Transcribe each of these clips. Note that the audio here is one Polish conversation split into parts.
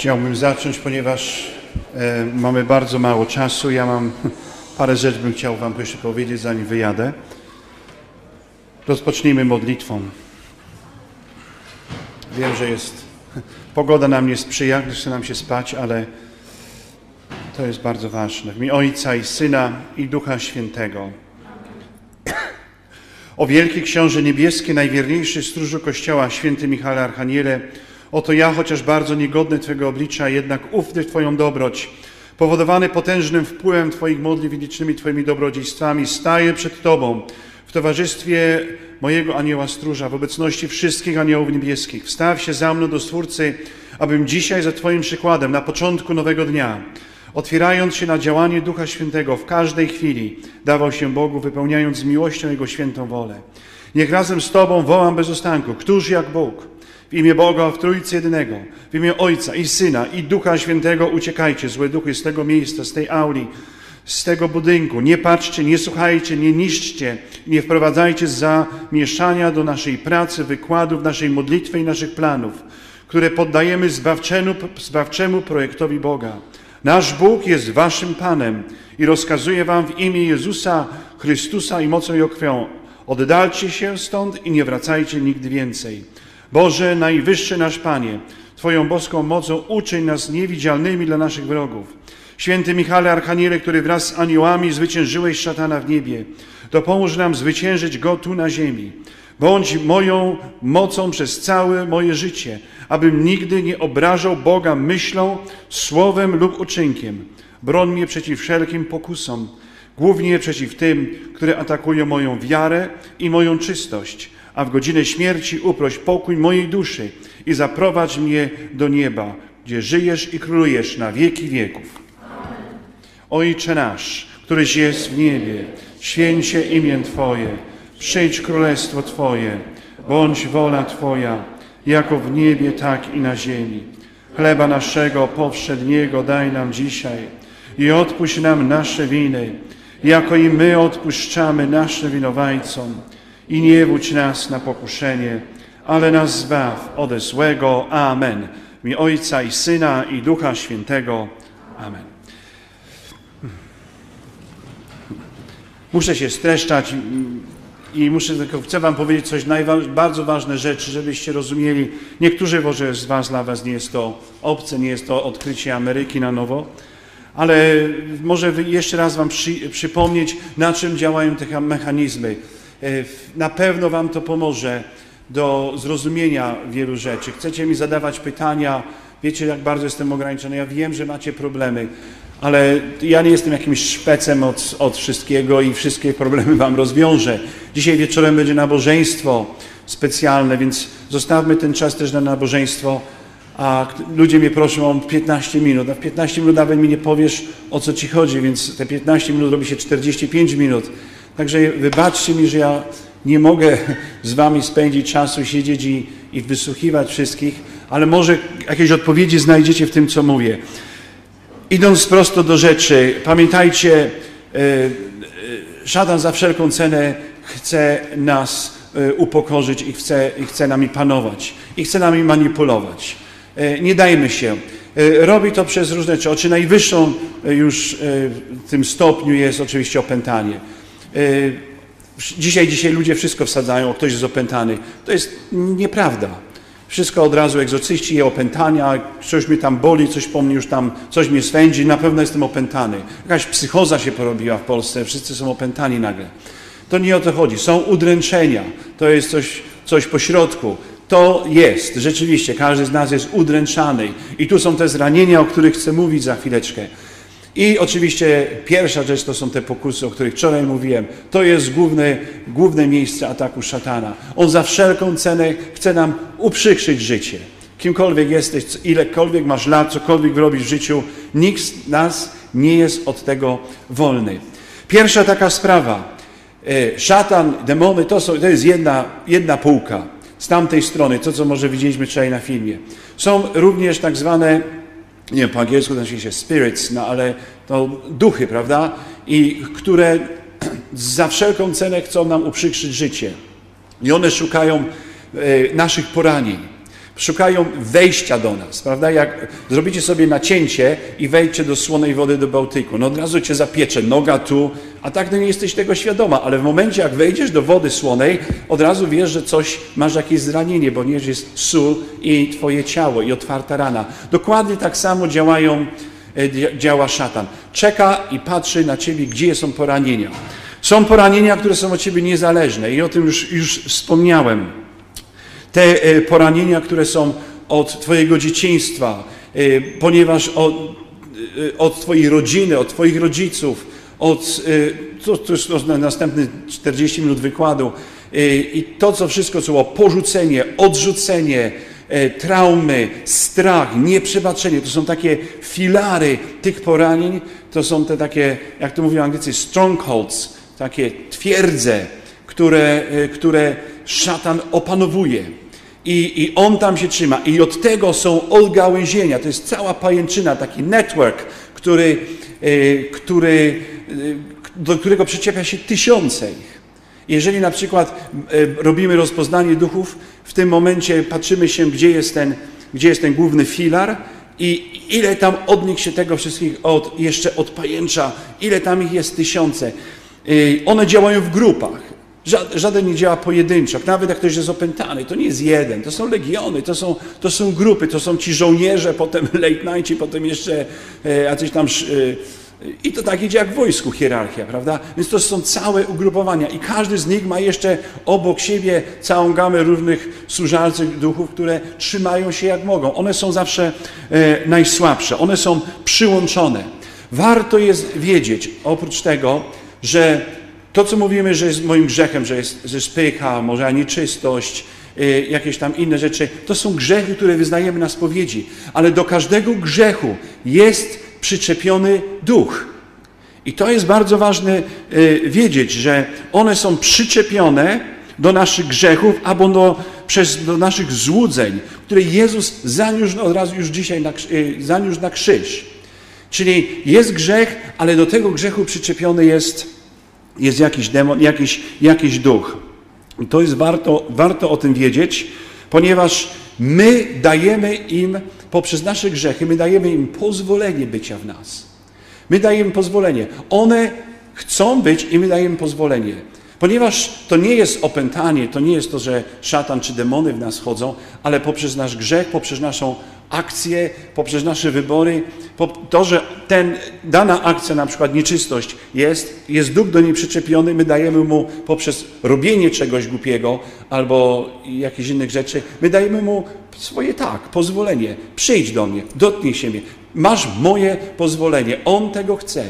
Chciałbym zacząć, ponieważ e, mamy bardzo mało czasu. Ja mam parę rzeczy, bym chciał Wam jeszcze powiedzieć, zanim wyjadę. Rozpocznijmy modlitwą. Wiem, że jest pogoda nam nie sprzyja, chce nam się spać, ale to jest bardzo ważne. W imię Ojca i Syna i Ducha Świętego. O wielki Książę Niebieski, najwierniejszy stróżu Kościoła, święty Michale Archaniele, oto ja, chociaż bardzo niegodny Twego oblicza, jednak ufny w Twoją dobroć, powodowany potężnym wpływem Twoich modlitw i licznymi Twoimi dobrodziejstwami, staję przed Tobą w towarzystwie mojego anioła stróża, w obecności wszystkich aniołów niebieskich. Wstaw się za mną do Stwórcy, abym dzisiaj za Twoim przykładem, na początku nowego dnia, otwierając się na działanie Ducha Świętego w każdej chwili, dawał się Bogu, wypełniając z miłością Jego świętą wolę. Niech razem z Tobą wołam bez ostanku, któż jak Bóg, w imię Boga w Trójcy Jedynego, w imię Ojca i Syna i Ducha Świętego uciekajcie, złe duchy z tego miejsca, z tej auli, z tego budynku. Nie patrzcie, nie słuchajcie, nie niszczcie, nie wprowadzajcie zamieszania do naszej pracy, wykładów, naszej modlitwy i naszych planów, które poddajemy zbawczemu, zbawczemu projektowi Boga. Nasz Bóg jest waszym Panem i rozkazuje wam w imię Jezusa Chrystusa i mocą Jego krwią. Oddalcie się stąd i nie wracajcie nigdy więcej. Boże, najwyższy nasz Panie, Twoją boską mocą uczyń nas niewidzialnymi dla naszych wrogów. Święty Michale Archaniele, który wraz z aniołami zwyciężyłeś szatana w niebie, dopomóż nam zwyciężyć go tu na ziemi. Bądź moją mocą przez całe moje życie, abym nigdy nie obrażał Boga myślą, słowem lub uczynkiem. Broń mnie przeciw wszelkim pokusom, głównie przeciw tym, które atakują moją wiarę i moją czystość, a w godzinę śmierci uproś pokój mojej duszy i zaprowadź mnie do nieba, gdzie żyjesz i królujesz na wieki wieków. Ojcze nasz, któryś jest w niebie, święcie imię Twoje, przyjdź królestwo Twoje, bądź wola Twoja, jako w niebie, tak i na ziemi. Chleba naszego powszedniego daj nam dzisiaj i odpuść nam nasze winy, jako i my odpuszczamy naszym winowajcom. I nie wódź nas na pokuszenie, ale nas zbaw ode złego. Amen. Imię Ojca i Syna i Ducha Świętego. Amen. Muszę się streszczać i muszę tylko, chcę Wam powiedzieć coś, bardzo ważne rzeczy, żebyście rozumieli. Niektórzy może z Was, dla Was nie jest to obce, nie jest to odkrycie Ameryki na nowo, ale może jeszcze raz Wam przy, przypomnieć, na czym działają te mechanizmy. Na pewno Wam to pomoże do zrozumienia wielu rzeczy. Chcecie mi zadawać pytania, wiecie jak bardzo jestem ograniczony, ja wiem, że macie problemy, ale ja nie jestem jakimś szpecem od, od wszystkiego i wszystkie problemy Wam rozwiążę. Dzisiaj wieczorem będzie nabożeństwo specjalne, więc zostawmy ten czas też na nabożeństwo. A ludzie mnie proszą o 15 minut, a w 15 minut nawet mi nie powiesz, o co Ci chodzi, więc te 15 minut robi się 45 minut. Także wybaczcie mi, że ja nie mogę z Wami spędzić czasu, siedzieć i, i wysłuchiwać wszystkich, ale może jakieś odpowiedzi znajdziecie w tym, co mówię. Idąc prosto do rzeczy, pamiętajcie, e, e, szatan za wszelką cenę chce nas e, upokorzyć i chce, i chce nami panować, i chce nami manipulować. Nie dajmy się. Robi to przez różne rzeczy. Najwyższą już w tym stopniu jest oczywiście opętanie. Dzisiaj, dzisiaj ludzie wszystko wsadzają, ktoś jest opętany. To jest nieprawda. Wszystko od razu egzorcyści je opętania, coś mnie tam boli, coś po mnie już tam, coś mnie swędzi, na pewno jestem opętany. Jakaś psychoza się porobiła w Polsce, wszyscy są opętani nagle. To nie o to chodzi. Są udręczenia, to jest coś, coś pośrodku. To jest, rzeczywiście, każdy z nas jest udręczany. I tu są te zranienia, o których chcę mówić za chwileczkę. I oczywiście pierwsza rzecz to są te pokusy, o których wczoraj mówiłem. To jest główne, główne miejsce ataku szatana. On za wszelką cenę chce nam uprzykrzyć życie. Kimkolwiek jesteś, ilekolwiek masz lat, cokolwiek robisz w życiu, nikt z nas nie jest od tego wolny. Pierwsza taka sprawa. E, szatan, demony to, są, to jest jedna, jedna półka. Z tamtej strony, to co może widzieliśmy wczoraj na filmie. Są również tak zwane nie wiem, po angielsku to się spirits, no ale to duchy, prawda? I które za wszelką cenę chcą nam uprzykrzyć życie. I one szukają e, naszych poranień. Szukają wejścia do nas, prawda? Jak zrobicie sobie nacięcie i wejdźcie do słonej wody do Bałtyku, no od razu cię zapiecze, noga tu, a tak no nie jesteś tego świadoma, ale w momencie jak wejdziesz do wody słonej, od razu wiesz, że coś, masz jakieś zranienie, bo nie jest sól i twoje ciało i otwarta rana. Dokładnie tak samo działają, e, działa szatan. Czeka i patrzy na ciebie, gdzie są poranienia. Są poranienia, które są od ciebie niezależne i o tym już, już wspomniałem. Te e, poranienia, które są od Twojego dzieciństwa, e, ponieważ od, e, od Twojej rodziny, od Twoich rodziców, od, to, to jest następny 40 minut wykładu, i to, co wszystko, co było porzucenie, odrzucenie, traumy, strach, nieprzebaczenie, to są takie filary tych poranień, to są te takie, jak to mówią Anglicy, strongholds, takie twierdze, które, które szatan opanowuje. I, I on tam się trzyma. I od tego są odgałęzienia. To jest cała pajęczyna, taki network, który, yy, który, yy, do którego przyczepia się tysiące ich. Jeżeli na przykład yy, robimy rozpoznanie duchów, w tym momencie patrzymy się, gdzie jest ten, gdzie jest ten główny filar i ile tam od nich się tego wszystkich od, jeszcze od pajęcza, ile tam ich jest tysiące. One działają w grupach. Żaden nie działa pojedynczo. Nawet jak ktoś jest opętany, to nie jest jeden. To są legiony, to są, to są grupy, to są ci żołnierze, potem late night, potem jeszcze e, jacyś tam... E, i to tak idzie jak w wojsku hierarchia, prawda? Więc to są całe ugrupowania i każdy z nich ma jeszcze obok siebie całą gamę różnych służalców duchów, które trzymają się jak mogą. One są zawsze e, najsłabsze, one są przyłączone. Warto jest wiedzieć, oprócz tego, że to, co mówimy, że jest moim grzechem, że jest, że jest pycha, może nieczystość, y, jakieś tam inne rzeczy, to są grzechy, które wyznajemy na spowiedzi. Ale do każdego grzechu jest przyczepiony duch. I to jest bardzo ważne y, wiedzieć, że one są przyczepione do naszych grzechów albo do, przez, do naszych złudzeń, które Jezus zaniósł od razu już dzisiaj na, y, zaniósł na krzyż. Czyli jest grzech, ale do tego grzechu przyczepiony jest jest jakiś demon, jakiś, jakiś duch. To jest warto, warto o tym wiedzieć, ponieważ my dajemy im, poprzez nasze grzechy, my dajemy im pozwolenie bycia w nas. My dajemy pozwolenie. One chcą być i my dajemy pozwolenie. Ponieważ to nie jest opętanie, to nie jest to, że szatan czy demony w nas chodzą, ale poprzez nasz grzech, poprzez naszą akcje, poprzez nasze wybory, to, że ten, dana akcja, na przykład nieczystość jest, jest duch do niej przyczepiony, my dajemy mu poprzez robienie czegoś głupiego albo jakichś innych rzeczy, my dajemy mu swoje tak, pozwolenie. Przyjdź do mnie, dotknij się mnie. Masz moje pozwolenie. On tego chce.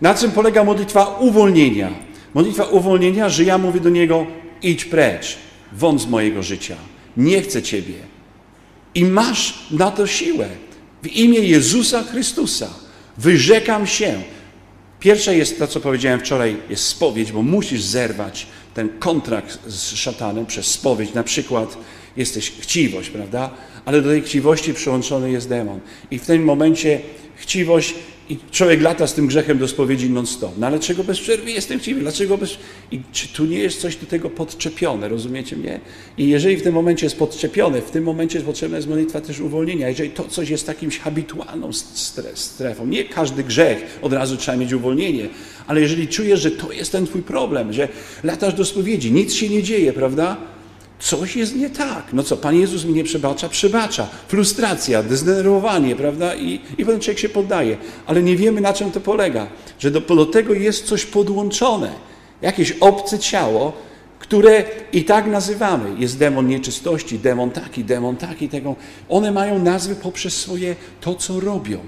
Na czym polega modlitwa uwolnienia? Modlitwa uwolnienia, że ja mówię do niego, idź precz, wąt z mojego życia. Nie chcę Ciebie. I masz na to siłę. W imię Jezusa Chrystusa wyrzekam się. Pierwsze jest to, co powiedziałem wczoraj, jest spowiedź, bo musisz zerwać ten kontrakt z szatanem przez spowiedź. Na przykład jesteś chciwość, prawda? Ale do tej chciwości przyłączony jest demon. I w tym momencie chciwość i człowiek lata z tym grzechem do spowiedzi non-stop. No ale czego bez przerwy jestem chciwy? Dlaczego bez... I czy tu nie jest coś do tego podczepione, rozumiecie mnie? I jeżeli w tym momencie jest podczepione, w tym momencie jest potrzebna jest modlitwa też uwolnienia. Jeżeli to coś jest takimś habitualną strefą, nie każdy grzech od razu trzeba mieć uwolnienie, ale jeżeli czujesz, że to jest ten twój problem, że latasz do spowiedzi, nic się nie dzieje, prawda? Coś jest nie tak. No co, Pan Jezus mi nie przebacza? Przebacza. Frustracja, zdenerwowanie, prawda? I, i potem człowiek się poddaje. Ale nie wiemy, na czym to polega. Że do, do tego jest coś podłączone. Jakieś obce ciało, które i tak nazywamy. Jest demon nieczystości, demon taki, demon taki, tego. One mają nazwy poprzez swoje to, co robią.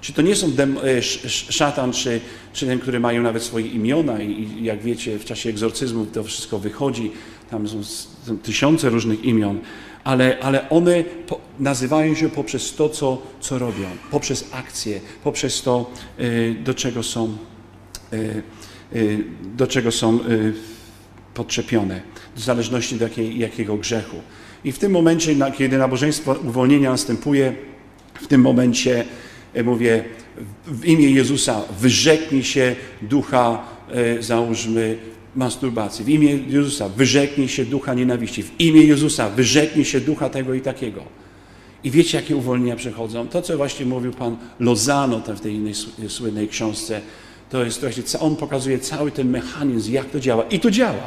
Czy to nie są dem, e, szatan, czy, czy ten, który mają nawet swoje imiona i, i jak wiecie, w czasie egzorcyzmu to wszystko wychodzi, tam są tysiące różnych imion, ale, ale one po, nazywają się poprzez to, co, co robią, poprzez akcje, poprzez to, y, do czego są, y, y, do czego są podczepione, w zależności do jakiej, jakiego grzechu. I w tym momencie, kiedy nabożeństwo uwolnienia następuje, w tym momencie mówię, w imię Jezusa wyrzeknij się ducha, załóżmy, masturbacji. W imię Jezusa wyrzeknij się ducha nienawiści. W imię Jezusa wyrzeknij się ducha tego i takiego. I wiecie, jakie uwolnienia przychodzą? To, co właśnie mówił pan Lozano w tej innej słynnej książce, to jest właśnie, on pokazuje cały ten mechanizm, jak to działa. I to działa.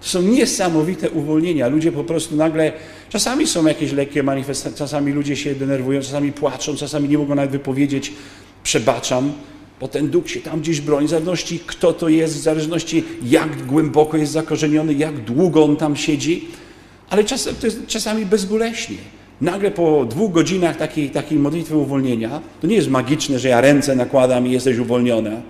To są niesamowite uwolnienia. Ludzie po prostu nagle, czasami są jakieś lekkie manifestacje, czasami ludzie się denerwują, czasami płaczą, czasami nie mogą nawet wypowiedzieć, przebaczam, bo ten duch się tam gdzieś broni, w zależności kto to jest, w zależności jak głęboko jest zakorzeniony, jak długo on tam siedzi, ale czasem, to jest czasami bezboleśnie. Nagle po dwóch godzinach takiej, takiej modlitwy uwolnienia, to nie jest magiczne, że ja ręce nakładam i jesteś uwolniona,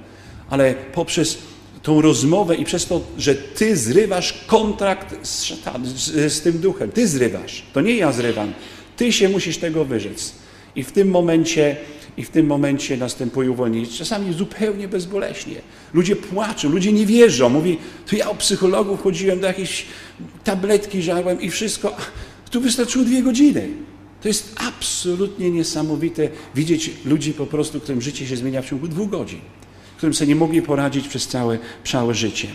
ale poprzez tą rozmowę i przez to, że ty zrywasz kontrakt z, z, z tym duchem. Ty zrywasz. To nie ja zrywam. Ty się musisz tego wyrzec. I w tym momencie i w tym momencie następuje uwolnienie. Czasami zupełnie bezboleśnie. Ludzie płaczą, ludzie nie wierzą. Mówi, to ja o psychologów chodziłem, do jakiejś tabletki żarłem i wszystko. Tu wystarczyło dwie godziny. To jest absolutnie niesamowite widzieć ludzi po prostu, którym życie się zmienia w ciągu dwóch godzin którym sobie nie mogli poradzić przez całe, całe życie.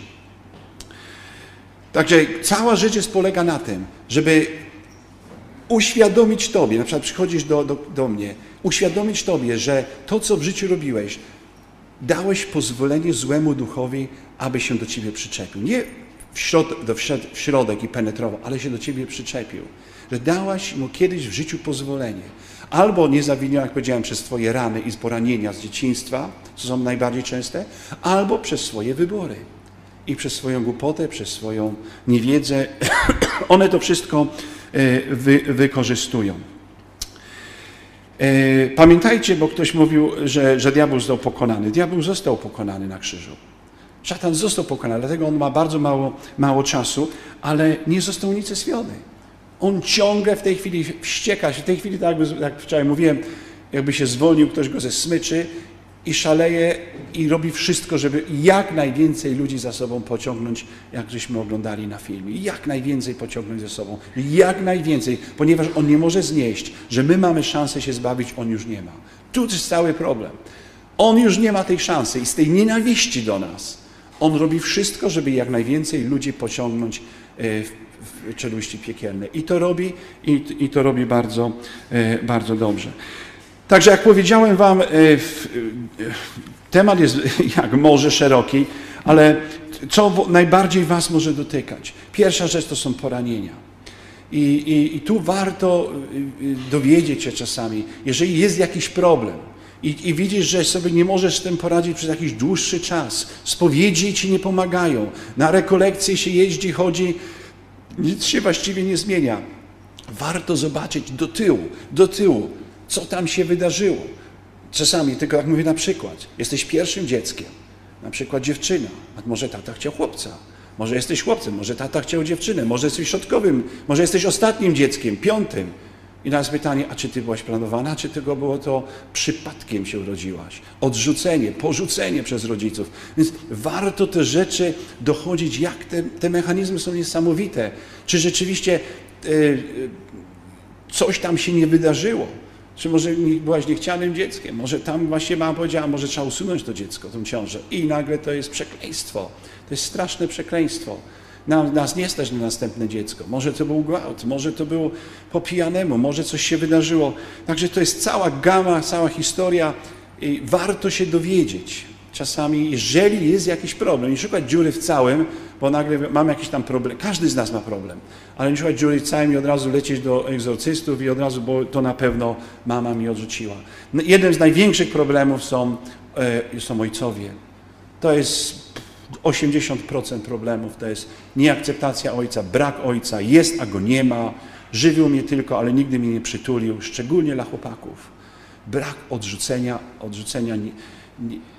Także rzecz jest polega na tym, żeby uświadomić Tobie, na przykład przychodzisz do, do, do mnie, uświadomić Tobie, że to, co w życiu robiłeś, dałeś pozwolenie złemu duchowi, aby się do Ciebie przyczepił. Nie do, w środek i penetrował, ale się do Ciebie przyczepił. Że dałaś mu kiedyś w życiu pozwolenie. Albo nie zawiniła, jak powiedziałem, przez Twoje rany i poranienia z dzieciństwa, co są najbardziej częste, albo przez swoje wybory. I przez swoją głupotę, przez swoją niewiedzę. One to wszystko wy, wykorzystują. E, pamiętajcie, bo ktoś mówił, że, że diabeł został pokonany. Diabeł został pokonany na krzyżu. Szatan został pokonany, dlatego on ma bardzo mało, mało czasu, ale nie został unicestwiony. On ciągle w tej chwili wścieka się. W tej chwili, tak jak wczoraj mówiłem, jakby się zwolnił ktoś go ze smyczy i szaleje i robi wszystko, żeby jak najwięcej ludzi za sobą pociągnąć, jak żeśmy oglądali na filmie. Jak najwięcej pociągnąć ze sobą. Jak najwięcej, ponieważ on nie może znieść, że my mamy szansę się zbawić, on już nie ma. Tu jest cały problem. On już nie ma tej szansy i z tej nienawiści do nas on robi wszystko, żeby jak najwięcej ludzi pociągnąć e, w czeluści piekielne. I to robi, i, i to robi bardzo, e, bardzo dobrze. Także jak powiedziałem Wam, e, temat jest jak może szeroki, ale co najbardziej Was może dotykać? Pierwsza rzecz to są poranienia. I, i, I, tu warto dowiedzieć się czasami, jeżeli jest jakiś problem, i, i widzisz, że sobie nie możesz z tym poradzić przez jakiś dłuższy czas. Spowiedzi ci nie pomagają. Na rekolekcje się jeździ, chodzi, nic się właściwie nie zmienia. Warto zobaczyć do tyłu, do tyłu, co tam się wydarzyło. Czasami, tylko jak mówię na przykład, jesteś pierwszym dzieckiem, na przykład dziewczyna, a może tata chciał chłopca, może jesteś chłopcem, może tata chciał dziewczynę, może jesteś środkowym, może jesteś ostatnim dzieckiem, piątym. I nas pytanie, a czy ty byłaś planowana, czy tego było to przypadkiem się urodziłaś? Odrzucenie, porzucenie przez rodziców. Więc warto te rzeczy dochodzić, jak te, te mechanizmy są niesamowite. Czy rzeczywiście e, coś tam się nie wydarzyło? Czy może byłaś niechcianym dzieckiem? Może tam właśnie mama powiedziała, może trzeba usunąć to dziecko, tą ciążę. I nagle to jest przekleństwo. To jest straszne przekleństwo. Nam, nas nie stać na następne dziecko. Może to był gwałt, może to było po pijanemu, może coś się wydarzyło. Także to jest cała gama, cała historia i warto się dowiedzieć. Czasami, jeżeli jest jakiś problem, nie szukać dziury w całym, bo nagle mam jakiś tam problem. Każdy z nas ma problem, ale nie szukać dziury całym i od razu lecieć do egzorcystów i od razu, bo to na pewno mama mi odrzuciła. No, jeden z największych problemów są, e, są ojcowie. To jest 80% problemów to jest nieakceptacja ojca, brak ojca, jest, a go nie ma, żywił mnie tylko, ale nigdy mnie nie przytulił, szczególnie dla chłopaków. Brak odrzucenia, odrzucenia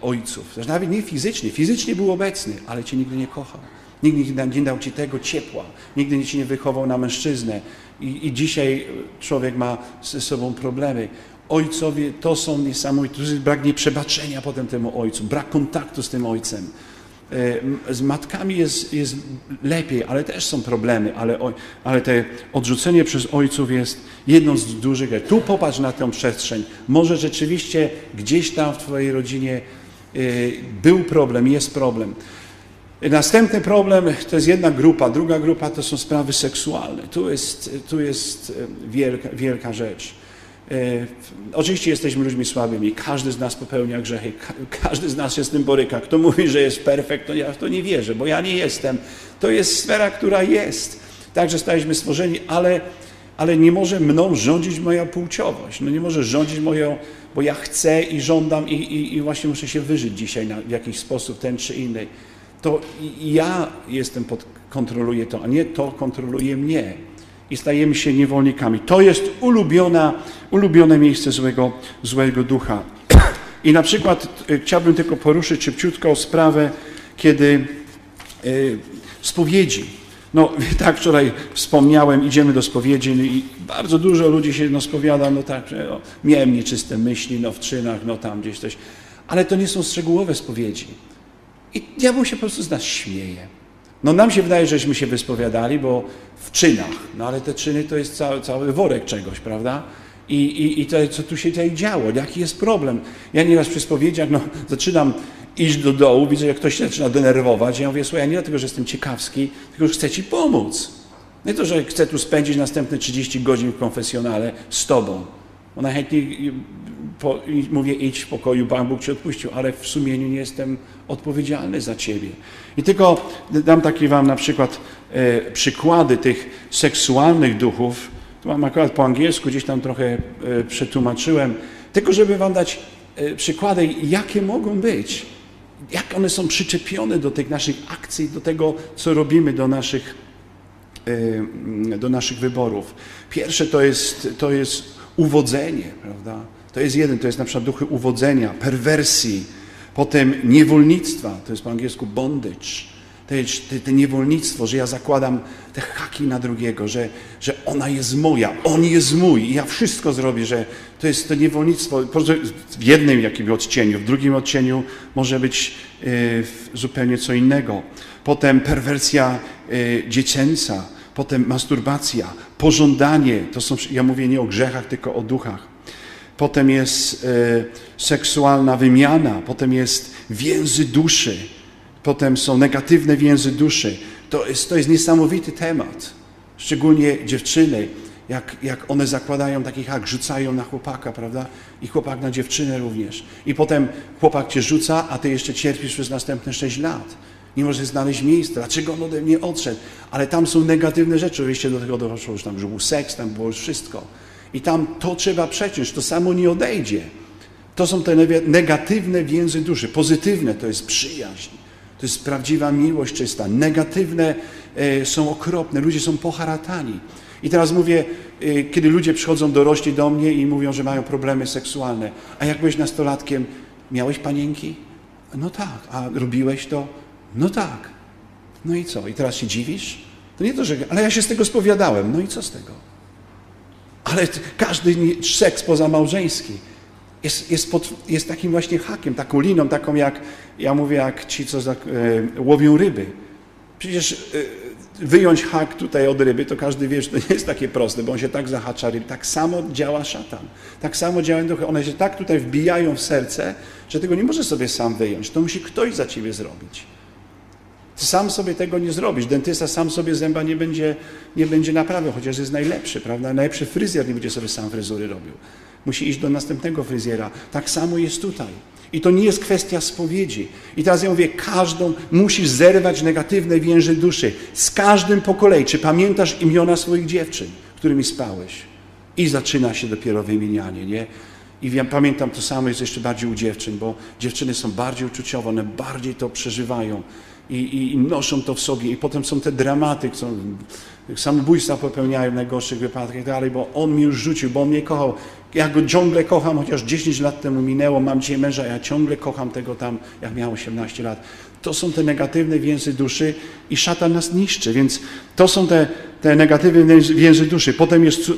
ojców. Zresztą nawet nie fizycznie, fizycznie był obecny, ale cię nigdy nie kochał. Nigdy nie dał ci tego ciepła, nigdy cię nie wychował na mężczyznę. I, I dzisiaj człowiek ma ze sobą problemy. Ojcowie to są niesamowite, brak nieprzebaczenia potem temu ojcu, brak kontaktu z tym ojcem. E, z matkami jest, jest lepiej, ale też są problemy, ale, ale te odrzucenie przez ojców jest jedną z dużych. Tu popatrz na tę przestrzeń. Może rzeczywiście gdzieś tam w Twojej rodzinie e, był problem, jest problem. Następny problem to jest jedna grupa, druga grupa to są sprawy seksualne. Tu jest, tu jest e, wielka, wielka rzecz. E, Oczywiście jesteśmy ludźmi słabymi, każdy z nas popełnia grzechy, ka- każdy z nas się z tym boryka. Kto mówi, że jest perfekt, to ja w to nie wierzę, bo ja nie jestem. To jest sfera, która jest. Także staliśmy stworzeni, ale, ale nie może mną rządzić moja płciowość. No nie może rządzić moją, bo ja chcę i żądam i, i, i właśnie muszę się wyżyć dzisiaj na, w jakiś sposób, ten czy inny. To ja jestem pod, kontroluję to, a nie to kontroluje mnie i stajemy się niewolnikami. To jest ulubiona, ulubione miejsce złego, złego ducha. I na przykład e, chciałbym tylko poruszyć szybciutko sprawę, kiedy e, spowiedzi. No tak wczoraj wspomniałem, idziemy do spowiedzi no i bardzo dużo ludzi się no, spowiada, no tak, że o, miałem nieczyste myśli, no w czynach, no tam gdzieś coś. Ale to nie są szczegółowe spowiedzi. I diabeł się po prostu z nas śmieje. No nam się wydaje, żeśmy się wyspowiadali, bo w czynach, no ale te czyny to jest cały, cały worek czegoś, prawda? I, i, i to, co tu się tutaj działo, jaki jest problem? Ja nieraz przy spowiedziach, no zaczynam iść do dołu, widzę, jak ktoś się zaczyna denerwować, ja mówię, słuchaj, ja nie dlatego, że jestem ciekawski, tylko że chcę ci pomóc. Nie to, że chcę tu spędzić następne 30 godzin w konfesjonale z tobą. Bo najchętniej po, mówię, idź w pokoju, Pan Bóg ci odpuścił, ale w sumieniu nie jestem odpowiedzialny za ciebie. I tylko dam takie wam na przykład e, przykłady tych seksualnych duchów. Tu mam akurat po angielsku, gdzieś tam trochę e, przetłumaczyłem, tylko żeby wam dać e, przykłady, jakie mogą być, jak one są przyczepione do tych naszych akcji, do tego, co robimy, do naszych y, do naszych wyborów. Pierwsze to jest, to jest uwodzenie, prawda? To jest jeden, to jest na przykład duchy uwodzenia, perwersji, potem niewolnictwa, to jest po angielsku bondage. To jest niewolnictwo, że ja zakładam te haki na drugiego, że, że ona jest moja, on jest mój i ja wszystko zrobię, że to jest to niewolnictwo w jednym jakimś odcieniu, w drugim odcieniu może być y, zupełnie co innego. Potem perwersja y, dziecięca, potem masturbacja, pożądanie, to są, ja mówię nie o grzechach, tylko o duchach. Potem jest e, seksualna wymiana, potem jest więzy duszy, potem są negatywne więzy duszy. To jest, to jest niesamowity temat. Szczególnie dziewczyny, jak, jak one zakładają taki hak, rzucają na chłopaka, prawda? I chłopak na dziewczynę również. I potem chłopak cię rzuca, a ty jeszcze cierpisz przez następne 6 lat. Nie możesz znaleźć miejsca. Dlaczego on ode mnie odszedł? Ale tam są negatywne rzeczy. Oczywiście do tego doszło już tam, że był seks, tam było już wszystko. I tam to trzeba przeciąć, to samo nie odejdzie. To są te negatywne więzy duszy. Pozytywne to jest przyjaźń, to jest prawdziwa miłość czysta. Negatywne e, są okropne, ludzie są poharatani. I teraz mówię, e, kiedy ludzie przychodzą dorośli do mnie i mówią, że mają problemy seksualne. A jak byłeś nastolatkiem, miałeś panienki? No tak. A robiłeś to? No tak. No i co? I teraz się dziwisz? To nie to, że... Ale ja się z tego spowiadałem. No i co z tego? Ale każdy seks pozamałżeński jest, jest, pod, jest takim właśnie hakiem, taką liną, taką jak, ja mówię, jak ci, co za, e, łowią ryby. Przecież e, wyjąć hak tutaj od ryby, to każdy wie, że to nie jest takie proste, bo on się tak zahacza ryb. Tak samo działa szatan. Tak samo działają duchy. One się tak tutaj wbijają w serce, że tego nie możesz sobie sam wyjąć. To musi ktoś za ciebie zrobić. Ty sam sobie tego nie zrobisz. Dentysta sam sobie zęba nie będzie, nie będzie naprawiał, chociaż jest najlepszy, prawda? Najlepszy fryzjer nie będzie sobie sam fryzury robił. Musi iść do następnego fryzjera. Tak samo jest tutaj. I to nie jest kwestia spowiedzi. I teraz ja mówię, każdą musisz zerwać negatywne więzy duszy. Z każdym po kolei. Czy pamiętasz imiona swoich dziewczyn, którymi spałeś? I zaczyna się dopiero wymienianie, nie? I wiem, pamiętam to samo jest jeszcze bardziej u dziewczyn, bo dziewczyny są bardziej uczuciowe, one bardziej to przeżywają i, i, i noszą to w sobie. I potem są te dramaty, są, samobójstwa popełniają w najgorszych wypadkach i tak dalej, bo on mi już rzucił, bo on mnie kochał. Ja go ciągle kocham, chociaż 10 lat temu minęło, mam dzisiaj męża, ja ciągle kocham tego tam, jak miałem 18 lat. To są te negatywne więzy duszy i szatan nas niszczy, więc to są te, te negatywne więzy duszy. Potem jest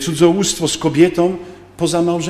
cudzołóstwo z kobietą poza małżeństwem.